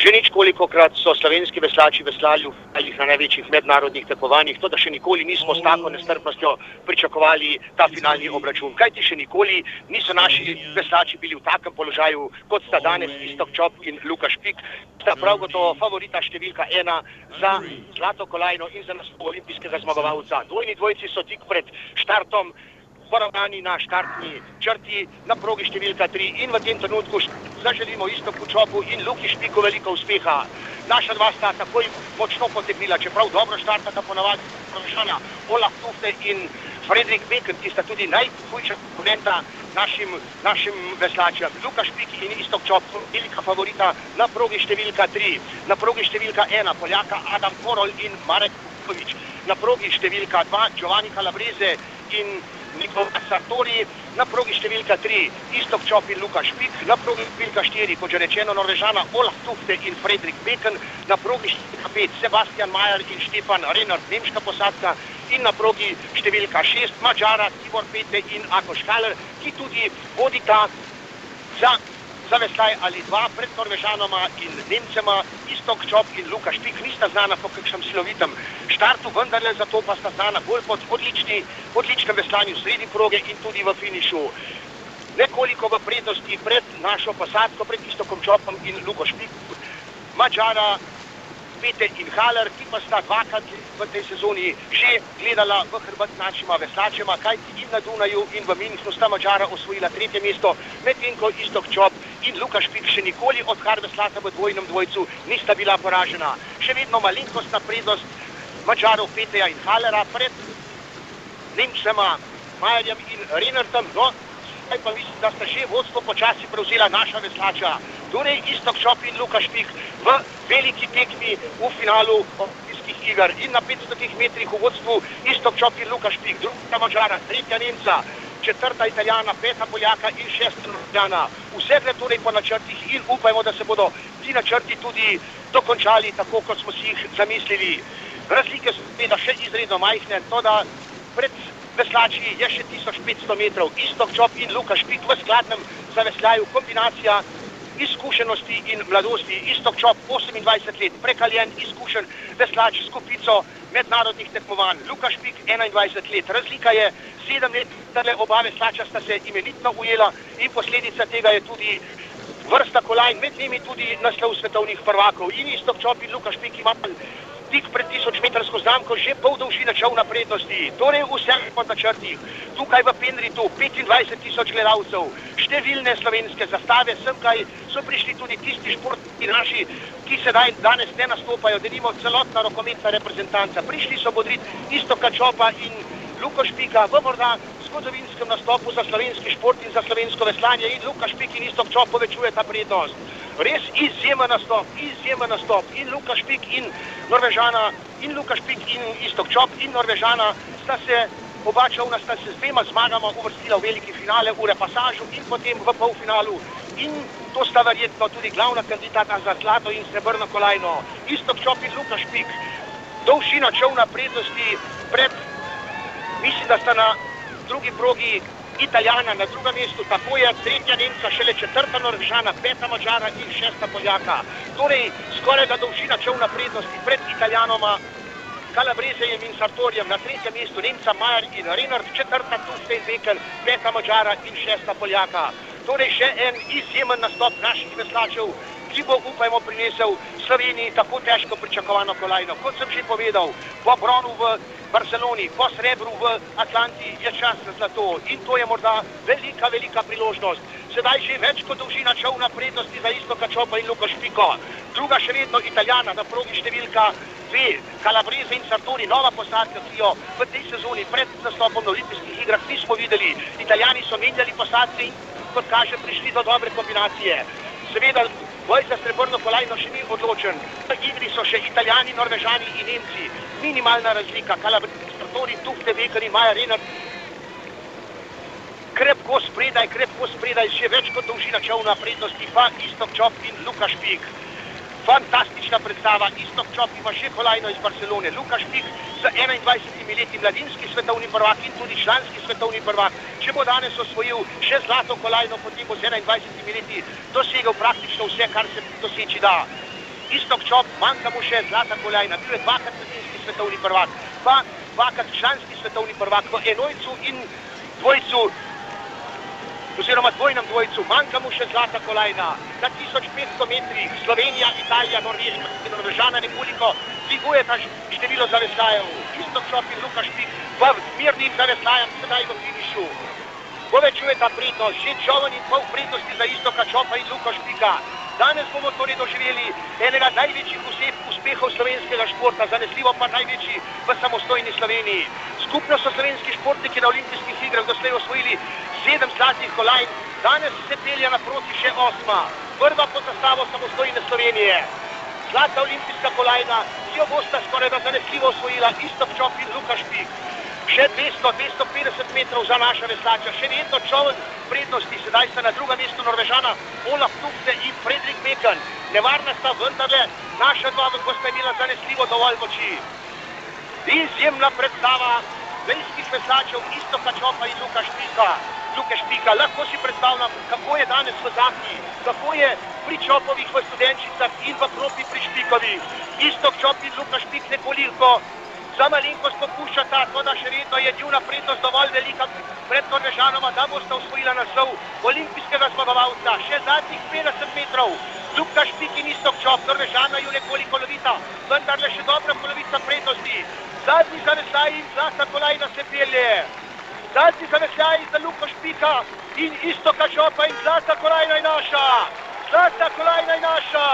Že nič kolikokrat so slovenski veslači veslali v na največjih mednarodnih tekmovanjih, to da še nikoli nismo s tako nestrpnostjo pričakovali ta finalni obračun. Kaj ti še nikoli niso naši veslači bili v takem položaju, kot sta danes Istok Čop in Lukaš Pik, sta prav gotovo favorita številka ena za zlato kolajno in za naslov olimpijskega zmagovalca. Dvojni dvojci so tik pred štartom poravnani na štartni črti na progi številka 3 in v tem trenutku zaželimo isto Kučopu in Luki Špiku veliko uspeha. Naša dva sta takoj močno potegnila, čeprav dobro štartata ponavadi vprašanja Olaf Tufte in Fredrik Beker, ki sta tudi najhujša konkurenta našim, našim veslačem. Luka Špik in Istok Čop, velika favorita na progi številka 3, na progi številka 1, Poljaka Adam Korol in Marek Kukovič, na progi številka 2, Giovanni Calabrese in Nikola Sartori, na progi številka 3, Istok Čop in Luka Špik, na progi številka 4, kot že rečeno, Norvežana Olaf Tufte in Fredrik Beken, na progi številka 5, Sebastian Majer in Štefan Renard, nemška posadka in na progi številka 6, Mačara, Tibor Pete in Ako Škaler, ki tudi vodita za za veslaj ali dva pred Norvežanoma in Nemcema, Istok Čop in Luka Špik, nista znana po kakšnem silovitem štartu, vendarle zato pa sta znana bolj pod odlični, odličnem veslanju sredi proge in tudi v finišu. Nekoliko v prednosti pred našo posadko, pred Istokom Čopom in Luko Špik, Mačara, Pete in Haler, ki pa sta dvakrat v tej sezoni že gledala v hrbet našima veslačema, kajti in na Dunaju in v Minhnu sta Mačara osvojila tretje mesto, medtem ko Istok Čop in Luka Špik še nikoli od Harveslata v dvojnem dvojcu nista bila poražena. Še vedno malenkostna prednost Mačarov Peteja in Halera pred Nemcema, Majerjem in Renertom, no, zdaj pa mislim, da sta že vodstvo počasi prevzela naša veslača. Torej, Istok Čop in Luka Špik v veliki tekmi v finalu olimpijskih iger in na 500 metrih v vodstvu Istok Čop in Luka Špik, druga Mačara, tretja Nemca, četrta Italijana, peta Poljaka in šesta Ljubljana. Vse gre torej po načrtih in upajmo, da se bodo ti načrti tudi dokončali tako, kot smo si jih zamislili. Razlike so seveda še izredno majhne, to da pred veslači je še 1500 metrov, Istok Čop in Luka Špik v skladnem zavesljaju kombinacija izkušenosti in mladosti. Istok Čop, 28 let, prekaljen, izkušen veslač s kupico mednarodnih tekmovanj. Luka Špik, 21 let. Razlika je 7 let, da le oba veslača sta se imenitno ujela in posledica tega je tudi vrsta kolajn, med njimi tudi naslov svetovnih prvakov. In Istok Čop in Luka Špik ima tik pred tisoč metrsko znamko že pol dolžine čovna prednosti. Torej vse po načrtih. Tukaj v Penritu 25 tisoč gledalcev, številne slovenske zastave, sem kaj so prišli tudi tisti športniki naši, ki sedaj danes ne nastopajo, da nimo celotna rokometna reprezentanca. Prišli so bodriti isto Kačopa in Luko Špika v morda zgodovinskem nastopu za slovenski šport in za slovensko veslanje in Luka Špik in isto Kačop povečuje ta prednost. Res izjemen nastop, izjemen nastop in Luka Špik in Norvežana in Luka Špik in isto Kačop in Norvežana sta se oba čovna sta se z dvema zmagama uvrstila v veliki finale, v repasažu in potem v polfinalu. In to sta verjetno tudi glavna kandidata za zlato in srebrno kolajno. Isto Čop in Luka Špik, dolžina čovna prednosti pred, mislim, da sta na drugi progi Italijana na drugem mestu, tako je tretja Nemca, šele četrta Norvežana, peta Mačara in šesta Poljaka. Torej, skoraj da dolžina čovna prednosti pred Italijanoma Calabresejem in Sartorjem, na tretjem mestu Nemca Majer in Renard, četrta in Bekel, peta Mačara in šesta Poljaka. Torej še en izjemen nastop naših veslačev, ki bo, upajmo, prinesel Sloveniji tako težko pričakovano kolajno. Kot sem že povedal, po bronu v Barceloni, po srebru v Atlanti je čas za zlato in to je morda velika, velika priložnost. Sedaj že več kot dolžina čovna prednosti za isto Kačopa in Luko Špiko. Druga še vedno Italijana na progi številka dve, Calabrese in Sartori, nova posadka, ki jo v tej sezoni pred nastopom na olimpijskih igrah nismo videli. Italijani so menjali posadke in kot kaže prišli do dobre kombinacije. Seveda, boj za srebrno kolajno še ni odločen. V igri so še Italijani, Norvežani in Nemci. Minimalna razlika, Calabrese, Sartori, Tufte, Beker in Maja Renard. Krepko spredaj, krepko spredaj, še več kot dolžina čovna prednosti, pa Istok Čop in Luka Špik fantastična predstava, isto čop ima še kolajno iz Barcelone, Lukaš Pik z 21 leti mladinski svetovni prvak in tudi članski svetovni prvak. Če bo danes osvojil še zlato kolajno, potem bo z 21 leti dosegel praktično vse, kar se doseči da. istok čop, manjka mu še zlata kolajna, bil je dvakrat sredinski svetovni prvak, pa dvakrat članski svetovni prvak v enojcu in dvojcu, oziroma dvojnem dvojcu, manjka mu še zlata kolajna. Na 1500 metrih Slovenija, Italija, Norveška in Norvežana nekoliko dviguje ta število zaveslajev. Istok čop in Lukaš Pik v mirnim zaveslajem sedaj v finišu. Povečuje ta prednost, že čovni pol prednosti za istoka čopa in Lukaš Pika. Danes bomo torej doživeli enega največjih uspehov slovenskega športa, zanesljivo pa največji v samostojni Sloveniji. Skupno so slovenski športniki na olimpijskih igrah doslej osvojili sedem zlatih kolajn, danes se pelje naproti še osma, prva pod zastavo samostojne Slovenije. Zlata olimpijska kolajna, jo bosta skoraj da zanesljivo osvojila Istok Čop in Lukaš Pik še 200-250 metrov za naša veslača, še vedno čovn prednosti, sedaj sta na drugem mestu Norvežana, Olaf Tukse in Fredrik Mekan. Nevarna sta vendarle, naša dva bosta imela zanesljivo dovolj moči. Izjemna predstava veljskih veslačev, isto Kačopa in Luka Špika. Luka Špika, lahko si predstavljam, kako je danes v Zaki, kako je pri Čopovih v Studenčicah in v Kropi pri Špikovih. Isto Čop in Luka Špik nekoliko za malenkost popuščata, to da še vedno je njuna prednost dovolj velika pred Norvežanoma, da boste osvojila naslov olimpijskega zmagovalca. Še zadnjih 50 metrov, Lukta Špik in Istok Čop, Norvežana ju nekoliko lovita, vendar le še dobra polovica prednosti. Zadnji zaveslaj in zlata kolajna se pelje. Zadnji zaveslaj za Luko Špika in Istoka Čopa in zlata kolajna je naša. Zlata kolajna je naša.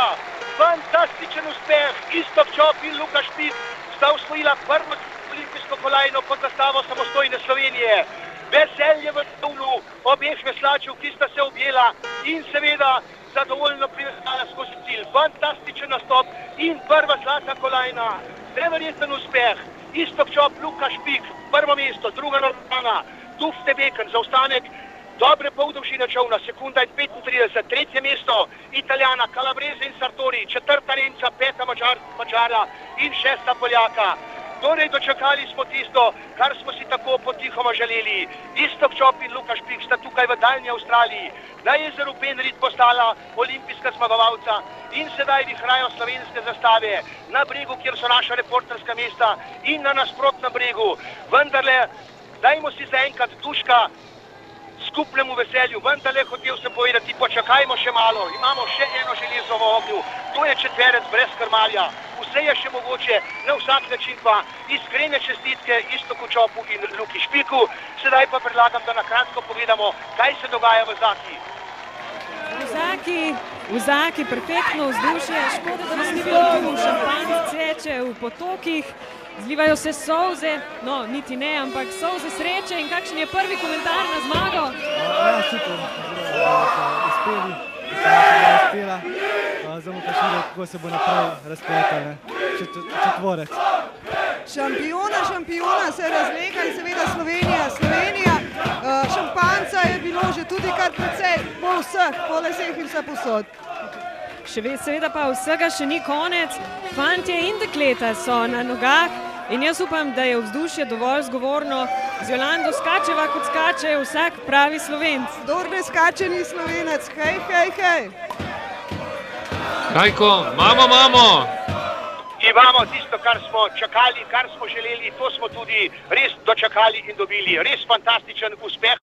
Fantastičen uspeh, Istok Čop in Luka Špik sta usvojila prvo olimpijsko kolajno pod zastavo samostojne Slovenije. Veselje v Tulu obeh veslačev, ki sta se objela in seveda zadovoljno privezala skozi cilj. Fantastičen nastop in prva zlata kolajna. Neverjeten uspeh. Istok čop, Luka Špik, prvo mesto, druga normalna, Tufte Beken, zaostanek dobre pol dolžine čovna, sekunda in 35, tretje mesto, Italijana, Kalabreze in Sartori, četrta Nemca, peta Mačar, Mačara in šesta Poljaka. Torej, dočakali smo tisto, kar smo si tako potihoma želeli. Istok Čop in Lukaš Pik sta tukaj v daljni Avstraliji, na jezeru Penrit postala olimpijska zmagovalca in sedaj vihrajo slovenske zastave na bregu, kjer so naša reporterska mesta in na nasprotnem bregu. Vendarle, dajmo si zaenkrat duška skupnemu veselju. Vendar le hotel sem povedati, počakajmo še malo, imamo še eno železo v ognju, to je četverec brez krmalja. Vse je še mogoče, na vsak način pa iskrene čestitke Istoku Čopu in Luki Špiku. Sedaj pa predlagam, da na kratko pogledamo, kaj se dogaja v Zaki. V Zaki, v Zaki, perfektno vzdušje, škoda, da nas ni bilo tu, šampanj ceče v potokih. Zlivajo se solze, no, niti ne, ampak solze sreče. In kakšen je prvi komentar na zmago? Ja, super, da so uspeli, da so uspela. Zdaj bomo pa še videli, kako se bo naprej razpletel četvorec. Šampiona, šampiona se razlega in seveda Slovenija, Slovenija. Že tudi kar precej po vseh, po leseh in vse posod. Še seveda pa vsega še ni konec. Fantje in dekleta so na nogah in jaz upam, da je vzdušje dovolj zgovorno. Z Jolando skačeva, kot skače vsak pravi slovenc. Kdor ne skače, ni slovenec. Hej, hej, hej. Kajko, mamo, mamo! Imamo tisto, kar smo čakali, kar smo želeli, to smo tudi res dočakali in dobili. Res fantastičen uspeh.